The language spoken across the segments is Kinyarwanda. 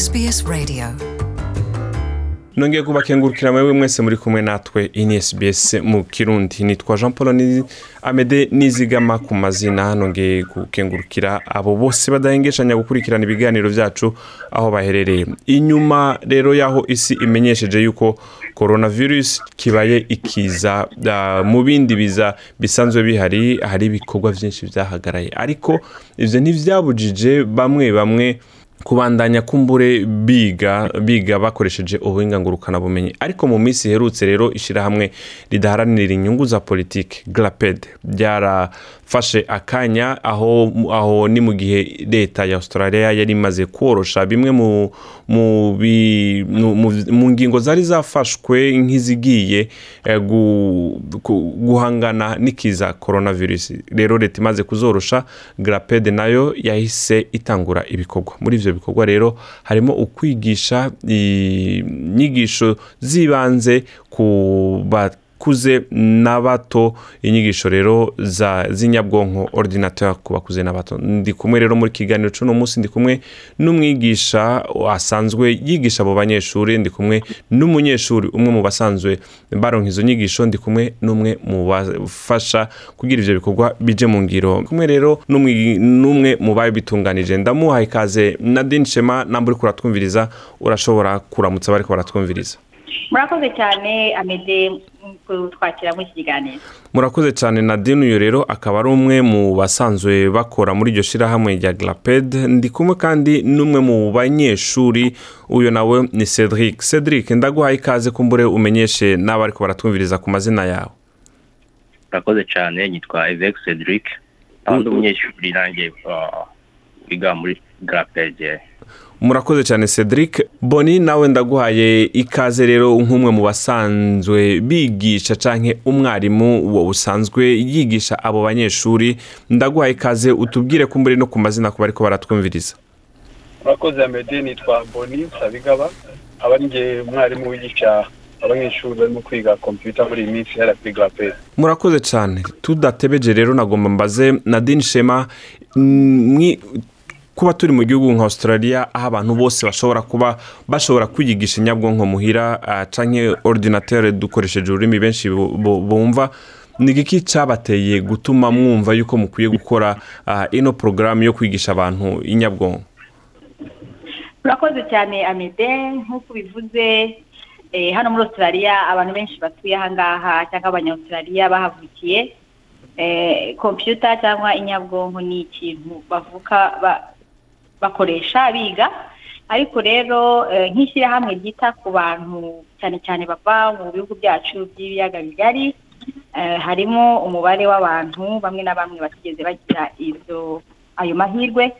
SBS Radio. Nongeye kubakengurukira mwewe mwese muri kumwe natwe ini SBS mu kirundi. Nitwa Jean Paul ni Amede nizigama ku mazina. Nongeye gukengurukira abo bose badahengeshanya gukurikirana ibiganiro byacu aho baherereye. Inyuma rero yaho isi imenyesheje yuko coronavirus kibaye ikiza mu bindi biza bisanzwe bihari hari ibikorwa byinshi byahagaraye. Ariko ivyo ntivyabujije bamwe bamwe kubandanya kumbure biga biga bakoresheje ubuhinga ngurukanabumenyi. Ariko mu minsi iherutse rero ishyirahamwe ridaharanira inyungu za politiki garaped ryarafashe akanya aho aho ni mu gihe leta ya australia yari imaze korosha bimwe mu ngingo zari zafashwe nk'izigiye eh, gu- gu- guhangana n'ikiza coronavirus. Rero leta imaze kuzorosha garaped na yo yahise itangura ibikorwa. Muri ivyo bikorwa rero harimo ukwigisha inyigisho z'ibanze ku bakuze n'abato. Inyigisho rero za z'inyabwonko ordinateur ku bakuze n'abato. Ndi kumwe rero muri kiganiro c'uno munsi ndi kumwe n'umwigisha asanzwe yigisha abo banyeshuri ndi kumwe n'umunyeshuri umwe mu basanzwe baronka izo nyigisho ndi kumwe n'umwe mu bafasha kugira ivyo bikorwa bije mu ngiro. Kumwe rero n'umwe mu babitunganije. Ndamuhaye ikaze Nadine Shema namba uriko uratwumviriza urashobora kuramutsa bariko baratwumviriza. Murakoze cyane amede kutwakira muri iki kiganiro. Murakoze cyane nadine uyu rero akaba ari umwe mu basanzwe bakora muri iryo shyirahamwe rya garaped ndi kumwe kandi n'umwe mu banyeshuri uyu nawe ni cedric cedric ndaguhaye ikaze kumbure umenyeshe n'abo ariko baratwumviriza ku mazina yawe. Urakoze cyane nitwa Evek Cedric abandi umunyeshuri nanjye uh, wiga muri Grapege murakoze cyane cedric. Boni nawe ndaguhaye ikaze rero nk'umwe mu basanzwe bigisha canke umwarimu wo usanzwe yigisha abo banyeshuri. Ndaguhaye ikaze utubwire kumbure no ku mazina ku bariko baratwumviriza. Urakoze amede nitwa boni sabigaba aba ari umwarimu wigisha abanyeshuri barimo kwiga kompiyuta muri iyi minsi ya grape murakoze cyane. Tudatebeje rero nagomba mbaze nadine shema mm, kuba turi mu gihugu nka australia aho abantu bose bashobora kuba bashobora kwiyigisha inyabwonko muhira ah, canke ordinateur dukoresheje ururimi benshi bu- bu- bumva ni igiki cyabateye gutuma mwumva yuko mukwiye gukora ah, ino porogaramu yo kwigisha abantu inyabwonko murakoze cyane amede. Nk'uko ubivuze eh, hano muri australia abantu benshi batuye aha ngaha cyangwa abanyaustralia bahavukiye. Eh, kompiyuta cyangwa inyabwonko ni ikintu bavuka ba- bakoresha biga. Ariko rero eh, nk'ishyirahamwe ryita ku bantu cyane cyane bava mu bihugu byacu by'ibiyaga bigari eh, harimo umubare w'abantu bamwe na bamwe batigeze bagira ayo mahirwe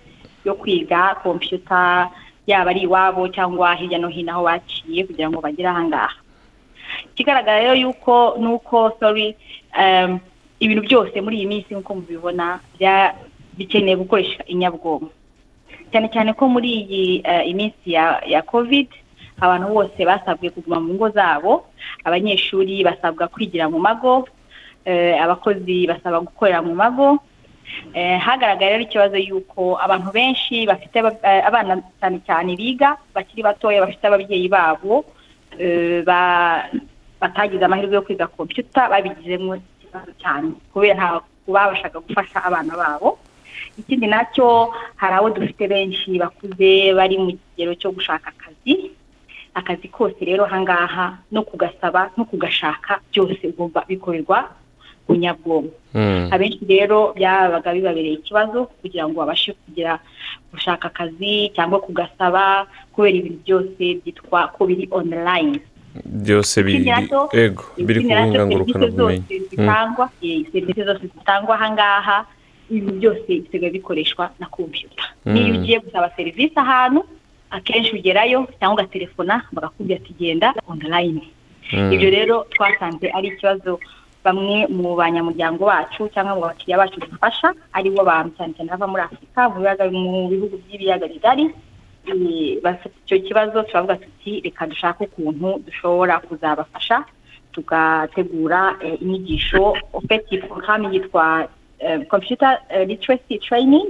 yo kwiga kompiyuta yaba ari iwabo cyangwa hirya no hino aho baciye kugira ngo bagere aha ngaha. Ikigaragara rero yuko nuko sorry um, ibintu byose muri iyi minsi nk'uko mubibona bikeneye gukoresha inyabwonko. Cyane cyane ko muri iyi eh, iminsi ya covid abantu bose basabwe kuguma mu ngo zabo. Abanyeshuri basabwa kwigira mu mago eh, abakozi basaba gukorera mu mago. Eh, hagaragaye rero ikibazo y'uko abantu benshi bafite aba- abana cyane cyane biga bakiri batoya bafite ababyeyi babo ba- batagize amahirwe yo kwiga kompiyuta babigizemo ikibazo cyane kubera ntabwo babashaga gufasha abana babo. Ikindi na cyo hari abo dufite benshi bakuze bari mu kigero cyo gushaka akazi akazi kose rero ahangaha no kugasaba no kugashaka byose ugomba bikorerwa ku nyabwonko Mm. abenshi rero byabaga bibabereye ikibazo kugira ngo babashe kugira gushaka akazi cyangwa kugasaba kubera ibintu byose byitwa ko biri online. Byose biri ku zitangwa eh, serivisi zose zitangwa ahangaha ibintu byose bisigaye bikoreshwa na kompiyuta Mm. niyo ugiye gusaba serivisi ahantu akenshi ugerayo cyangwa ugatelefona bakakubwira ati genda online Mm. ibyo rero twasanze ari ikibazo bamwe mu banyamuryango bacu cyangwa mu bakiriya bacu dufasha ari bo bantu cyane cyane bava muri afurika mu bihugu by'ibiyaga bigari bafite icyo kibazo turavuga tuti reka dushake ukuntu dushobora kuzabafasha tugategura eh, inyigisho ofeti porogaramu yitwa computer eh, literacy training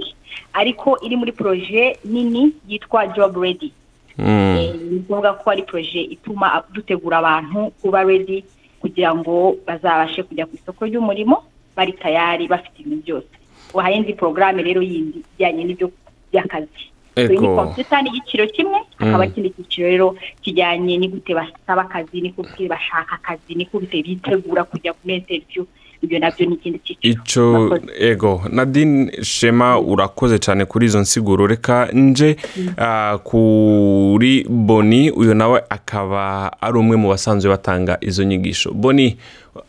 ariko iri muri proje nini yitwa job ready. Mm. Eh, ni ukuvuga ko ari proje ituma dutegura abantu kuba ready kugira ngo bazabashe kujya ku isoko ry'umurimo bari tayari bafite ibintu byose. Hari indi porogaramu rero yindi ijyanye n'ibyo by'akazi. Ni kompiyuta ni igiciro kimwe hakaba ikindi cyiciro rero kijyanye ni gute basaba akazi ni gute bashaka akazi ni gute bitegura kujya muri interview. Ibyo na byo ni ikindi cyiciro ego. Nadine shema urakoze cyane kuri izo nsiguro. Reka nje ah, kuri boni uyu nawe akaba ari umwe mu basanzwe batanga izo nyigisho. Boni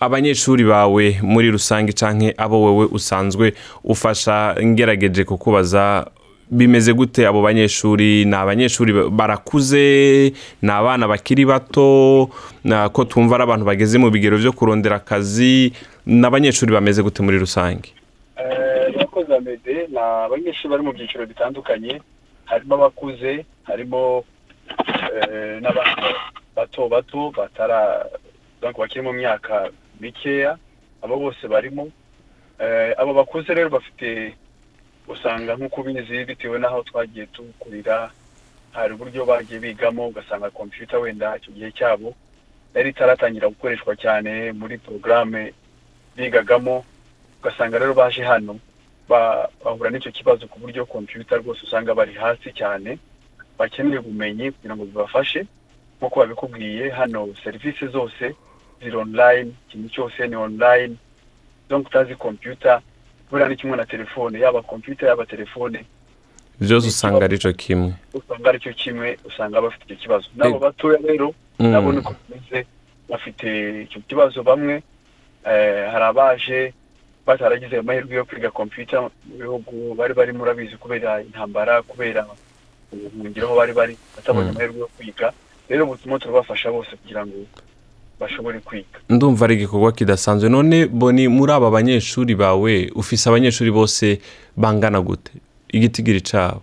abanyeshuri bawe muri rusange canke abo wowe usanzwe ufasha ngerageje kukubaza bimeze gute abo banyeshuri? Ni abanyeshuri barakuze? Ni abana bakiri bato? Na- ko twumva ari abantu bageze mu bigero byo kurondera akazi? Ni abanyeshuri bameze gute muri rusange? Abakozi amede ni abanyeshuri bari mu byiciro bitandukanye. Harimo abakuze harimo eh, n'abana bato bato batara bakiri mu myaka mikeya. Abo bose barimo. Eh, abo bakuze rero bafite usanga nk'uko ubizi bitewe n'aho twagiye tukurira hari uburyo bagiye bigamo ugasanga kompiyuta wenda icyo gihe cyabo yari itaratangira gukoreshwa cyane muri porogaramu bigagamo ugasanga rero baje hano ba- bahura n'icyo kibazo ku buryo kompiyuta rwose usanga bari hasi cyane bakeneye ubumenyi kugira ngo bibafashe nk'uko babikubwiye hano serivisi zose ziri online ikintu cyose ni online donc utazi kompiyuta buriya ni kimwe na telefone yaba kompiyuta yaba telefone byose usanga ari cyo kimwe usanga ari cyo kimwe usanga bafite icyo kibazo n'abo Ego. batoya rero Mm. nabo niko bimeze bafite icyo kibazo bamwe eh, hari abaje bataragize amahirwe yo kwiga kompiyuta mu bihugu bari barimo urabizi kubera intambara kubera ubuhungiro aho bari bari batabonye amahirwe yo kwiga. Rero ubu turimo turabafasha bose kugira ngo bashobore kwiga. Ndumva ari igikorwa kidasanzwe. None boni muri aba banyeshuri bawe ufise abanyeshuri bose bangana gute? Igitigiri cyabo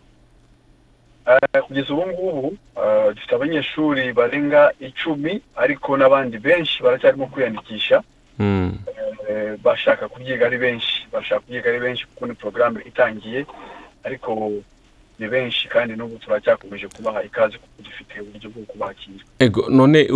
Eh, kugeza ubu ngubu eh, dufite abanyeshuri barenga icumi ariko n'abandi benshi baracyarimo kwiyandikisha. Eh, bashaka kubyiga ari benshi. Bashaka kubyiga ari benshi kuko ni porogaramu itangiye. Ariko ni benshi kandi n'ubu turacyakomeje kubaha ikaze kuko dufite uburyo bwo kubakira. Ego none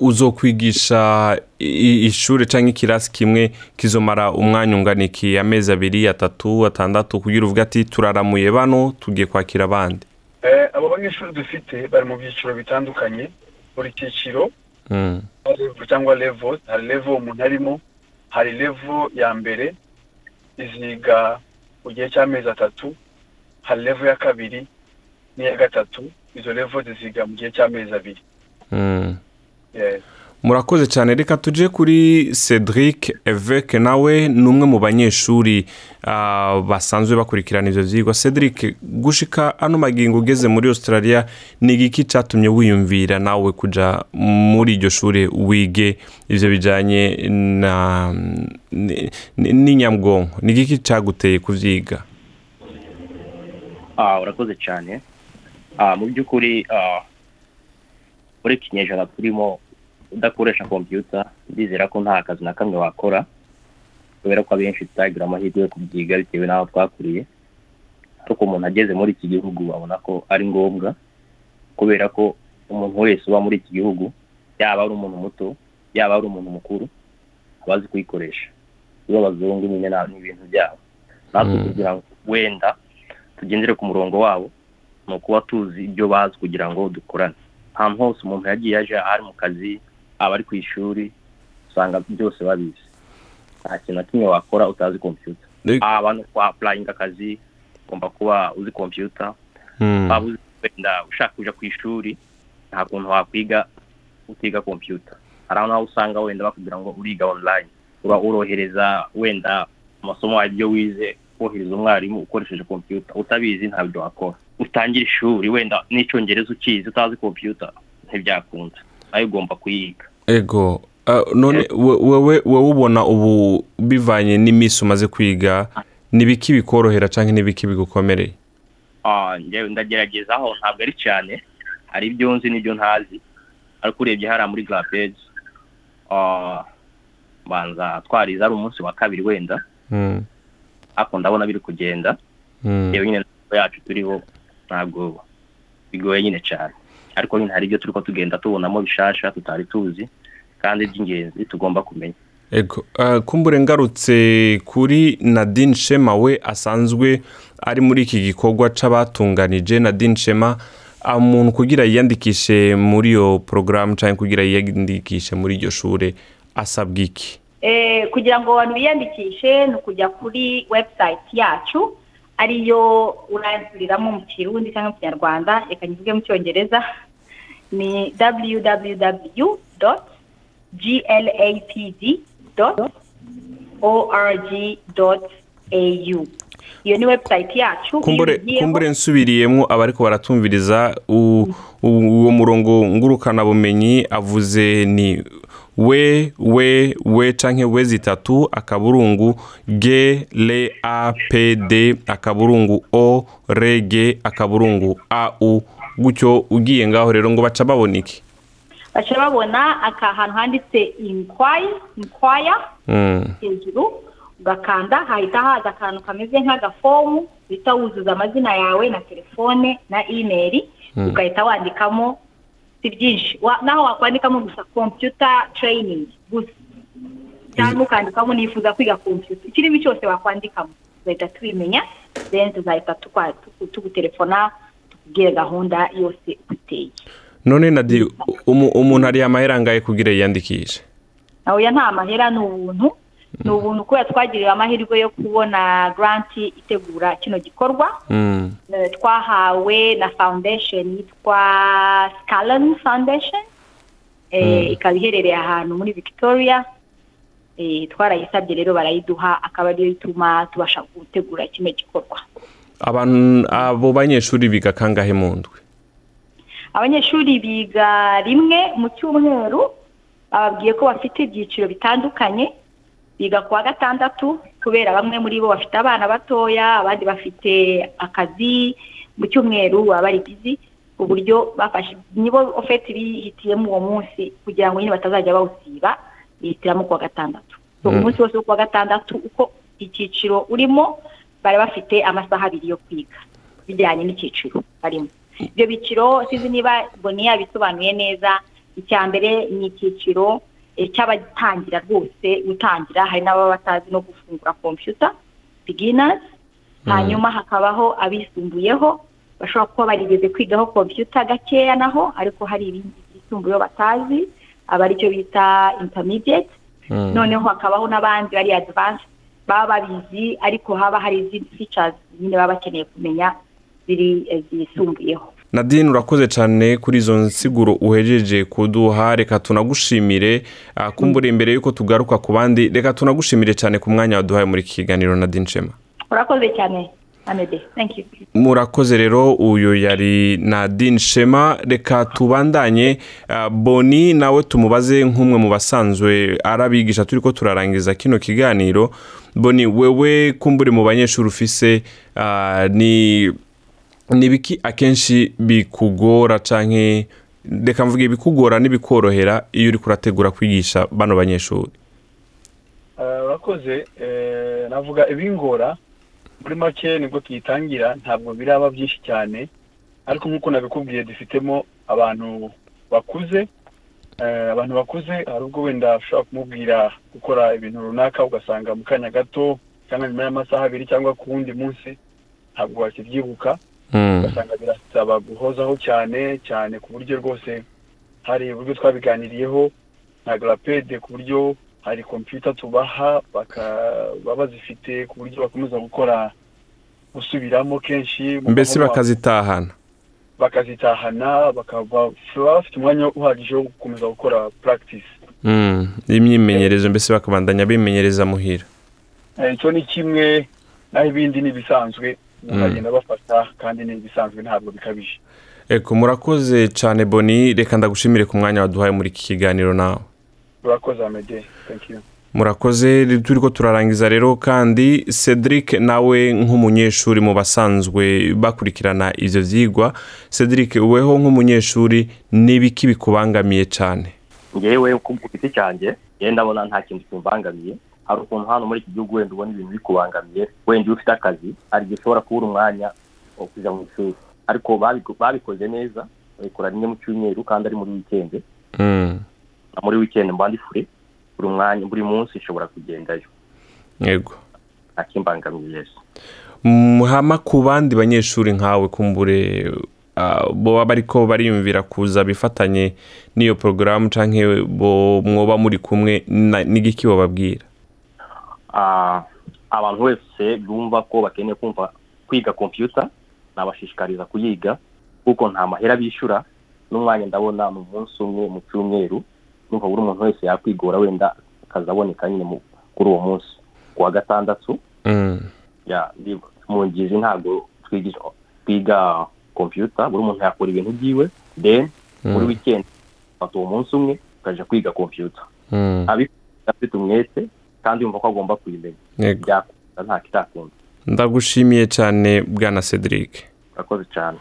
uzokwigisha ishuri cyangwa ikirasi kimwe kizomara umwanya ungana iki? Amezi abiri atatu atandatu kugira uvuge ati turaramuye bano tugiye kwakira abandi. Eh, abo banyeshuri dufite bari mu byiciro bitandukanye. Buri cyiciro cyangwa level hari level umuntu arimo hari level ya mbere iziga mu gihe cy'amezi atatu hari level ya kabiri n'iya gatatu izo level ziziga mu gihe cy'amezi abiri Mm. Yes. Murakoze cyane. Reka tujye kuri cedric eveke nawe ni umwe mu banyeshuri ah, basanzwe bakurikirana ibyo byigwa. Cedric gushika ano magingo ugeze muri australia ni igiki cyatumye wiyumvira nawe kujya muri iryo shuri wige ibyo bijyanye n'inyabwonko ni igiki cyaguteye kubyiga Ah, urakoze cyane. Ah, mu by'ukuri muri kinyejana turimo udakoresha kompiyuta ndizera ko nta kazi na kamwe wakora kubera ko abenshi tutagira amahirwe yo kubyiga bitewe n'aho twakuriye. Ariko umuntu ageze muri iki gihugu abona ko ari ngombwa kubera ko umuntu wese uba muri iki gihugu yaba ari umuntu muto yaba ari umuntu mukuru aba azi kuyikoresha. Iyo abazungu nyine ni ibintu byabo. Natwe kugira ngo wenda tugendere ku murongo wabo ni ukuba tuzi ibyo bazi kugira ngo dukorane. Ahantu hose umuntu yagiye aje ari mu kazi aba ari ku ishuri usanga byose babizi. Nta kintu na kimwe wakora utazi kompiyuta Rek- haba no kwa apurayinga akazi ugomba kuba uzi kompiyuta waba uzi wenda ushaka kujya ku ishuri nta kuntu wakwiga utiga kompiyuta hari aho naho usanga wenda bakubwira ngo uriga online. Uba urohereza wenda amasomo ibyo wize wohereza umwarimu ukoresheje kompiyuta utabizi ntabyo wakora. Utangira ishuri wenda n'icyongereza ukizi utazi kompiyuta ntibyakunda. Na yo ugomba kuyiga. Ego. Ah, none we- wewe wowe ubona ubu bivanye n'iminsi umaze kwiga ni biki bikorohera cyangwa ni biki bigukomereye? Ah, njyewe ndagerageza aho ntabwo ari cyane. Hari ibyo nzi n'ibyo ntazi. Ariko urebye hariya muri garapezi banza twarize ari umunsi wa kabiri wenda. Mm. ariko ndabona biri kugenda. Mm. yewe nyine yacu turiho ntabwo bigoye nyine cyane. Ariko nyine hari ibyo turi ko tugenda tubonamo bishasha tutari tuzi kandi by'ingenzi tugomba kumenya. Ego. Uh, kumbure ngarutse kuri nadine shema we asanzwe ari muri iki gikorwa c'abatunganije. Nadine shema umuntu kugira yiyandikishe muri iyo porogaramu cyangwa kugira yiyandikishe muri iryo shure asabwa iki? Eh, kugira ngo abantu biyandikishe ni ukujya kuri website yacu ariyo uransubiriramo mu kirundi cyangwa mu kinyarwanda reka nyivuge mu cyongereza. Ni www glapd org au iyo ni website yacu kumbure nsubiriyemo abariko baratumviriza uwo murongo ngurukanabumenyi avuze ni we we we canke we zitatu akaburungu g le a p d akaburungu o re g akaburungu a u gutyo ugiye ngaho rero ngo baca babona iki? Baca babona aka hantu handitse inquire inquire Mm, hejuru ugakanda hahita haza akantu kameze nk'agafomu uhita wuzuza amazina yawe na telefone na imeri Mm. ugahita wandikamo si byinshi. Naho wakwandikamo gusa computer training gusa. Cyangwa ukandikamo nifuza kwiga computer. Ikirimi cyose wakwandikamo tugahita tubimenya then tuzahita tugutelefona tukubwire gahunda yose uko iteye none nadi umu- umuntu ari amahera angahe kugira yiyandikishe? Nawe nta mahera ni ubuntu. Ni ubuntu kubera twagiriwe amahirwe yo kubona granti itegura kino gikorwa. Mm, Eh, twahawe na foundation yitwa scalan foundation. Eh, ikaba iherereye ahantu muri victoria. Eh, twarayisabye rero barayiduha akaba ariyo ituma tubasha gutegura kino gikorwa. Abo banyeshuri biga kangahe mu ndwi? Abanyeshuri biga rimwe mu cyumweru bababwiye ko bafite ibyiciro bitandukanye. Biga ku wa gatandatu kubera bamwe muri bo bafite abana batoya abandi bafite akazi mu cyumweru baba bari bizi ku buryo bafashe nibo ofeti bihitiyemo uwo munsi kugira ngo nyine batazajya bawusiba bihitiramo ku wa gatandatu. Mm. umunsi wose wo ku wa gatandatu uko icyiciro urimo bari bafite amasaha abiri yo kwiga bijyanye n'icyiciro. Barimo ibyo biciro sinzi niba boni yabisobanuye neza icya mbere ni icyiciro eh, cy'abatangira rwose gutangira hari n'ababa batazi no gufungura kompiyuta beginners. Hanyuma hakabaho abisumbuyeho bashobora kuba barigeze kwigaho kompiyuta gakeya naho ariko hari ibindi byisumbuyeho batazi aba ari cyo bita intermediate. Mm. noneho hakabaho n'abandi bari advanced baba babizi ariko haba hari izindi features nyine baba bakeneye kumenya ziri eh, zisumbuyeho. Nadine urakoze cyane kuri izo nsiguro uhejeje kuduha. Reka tunagushimire. Ah, kumbura imbere y'uko tugaruka ku bandi reka tunagushimire cyane ku mwanya waduhaye muri iki kiganiro nadine shema urakoze cyane. Murakoze rero uyu yari nadine shema. Reka tubandanye ah, boni nawe tumubaze nk'umwe mu basanzwe arabigisha turi ko turarangiza kino kiganiro. Boni wewe kumbure mu banyeshuri ufise ah, ni ni biki akenshi bikugora canke reka mvuge ibikugora n'ibikorohera iyo uri kurategura kwigisha bano banyeshuri? Eh, urakoze eh, navuga ibingora muri make ni bwo tuyitangira ntabwo biraba byinshi cyane ariko nk'uko nabikubwiye dufitemo abantu bakuze eh, abantu bakuze hari ubwo wenda ushobora kumubwira gukora ibintu runaka ugasanga mu kanya gato cyangwa nyuma y'amasaha abiri cyangwa ku wundi munsi ntabwo wakibyibuka. Mm, ugasanga birasaba guhozaho cyane cyane ku buryo rwose hari uburyo twabiganiriyeho na garapede ku buryo hari kompiyuta tubaha bakaba bazifite ku buryo bakomeza gukora gusubiramo kenshi mbese bakazitahana? bakazitahana bakaba bafite umwanya uhagije wo gukomeza gukora practice. Mm, imyimenyerezo mbese bakabandanya bimenyereza muhira. Eh, icyo ni kimwe naho ibindi ni ibisanzwe umuntu Mm. agenda bafata kandi ni ibisanzwe ntabwo bikabije. Murakoze cyane boni reka ndagushimire ku mwanya waduhaye muri iki kiganiro nawe. Urakoze amede thank you. Murakoze. Turi ko turarangiza rero kandi cedric nawe nk'umunyeshuri mu basanzwe bakurikirana ibyo byigwa cedric weho nk'umunyeshuri n'ibiki bikubangamiye cyane ngewe ku giti cyanjye ngewe ndabona nta kintu kimbangamiye hari ukuntu hano muri iki gihugu wenda ubona ibintu bikubangamiye. Wenda iyo ufite akazi hari igihe ushobora kubura umwanya wo kujya mu ishuri. Ariko babikoze neza babikora rimwe mu cyumweru kandi ari muri wikendi. Mm. Na muri wikendi mba ndi fure buri mwanya buri munsi nshobora kugendayo. Yego. Nta kimbangamiye yesi muhama ku bandi banyeshuri nkawe kumbure ah, boba bariko bariyumvira kuza bifatanye n'iyo porogaramu canke bo mwoba muri kumwe n'igiki bababwira Ah, abantu wese bumva ko bakeneye kumva kwiga kompiyuta nabashishikariza kuyiga kuko nta mahera bishyura n'umwanya ndabona mu munsi umwe mu cyumweru numva buri muntu wese yakwigora wenda akazaboneka nyine mu- kuri uwo munsi. Ku wa gatandatu Mm. mu ngizi ntabwo twiga kompiyuta buri muntu yakora ibintu byiwe then muri weekend fata uwo munsi umwe ukaja kwiga kompiyuta Mm. abifite afite umwete kandi yumva ko agomba kuyimenya byakunda nta kitakunda. Ndagushimiye cyane bwana cedric. Urakoze cyane.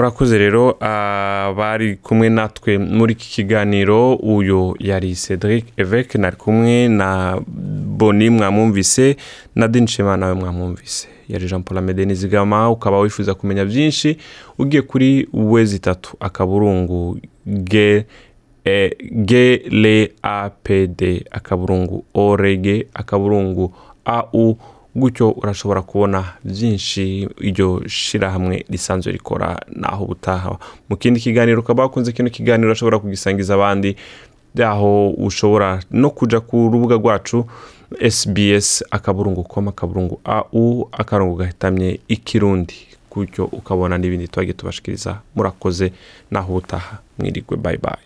Murakoze rero abari kumwe natwe muri iki kiganiro uyu yari cedric eveke nari kumwe na boni mwamwumvise na dinshema nawe mwamwumvise. Yari jean paul amede nizigama ukaba wifuza kumenya byinshi ugiye kuri wezi itatu akaburungu ge e, le apd akaburungu orege akaburungu au gutyo urashobora kubona byinshi iryo shirahamwe risanzwe rikora naho ubutaha mu kindi kiganiro ukaba wakunze kino kiganiro urashobora kugisangiza abandi aho ushobora no kuja ku rubuga rwacu sbs akaburungu com akaburungu au akarongo gahitamye ikirundi. Gutyo ukabona n'ibindi twagiye tubashikiriza. Murakoze naho ubutaha mwirigwe bye.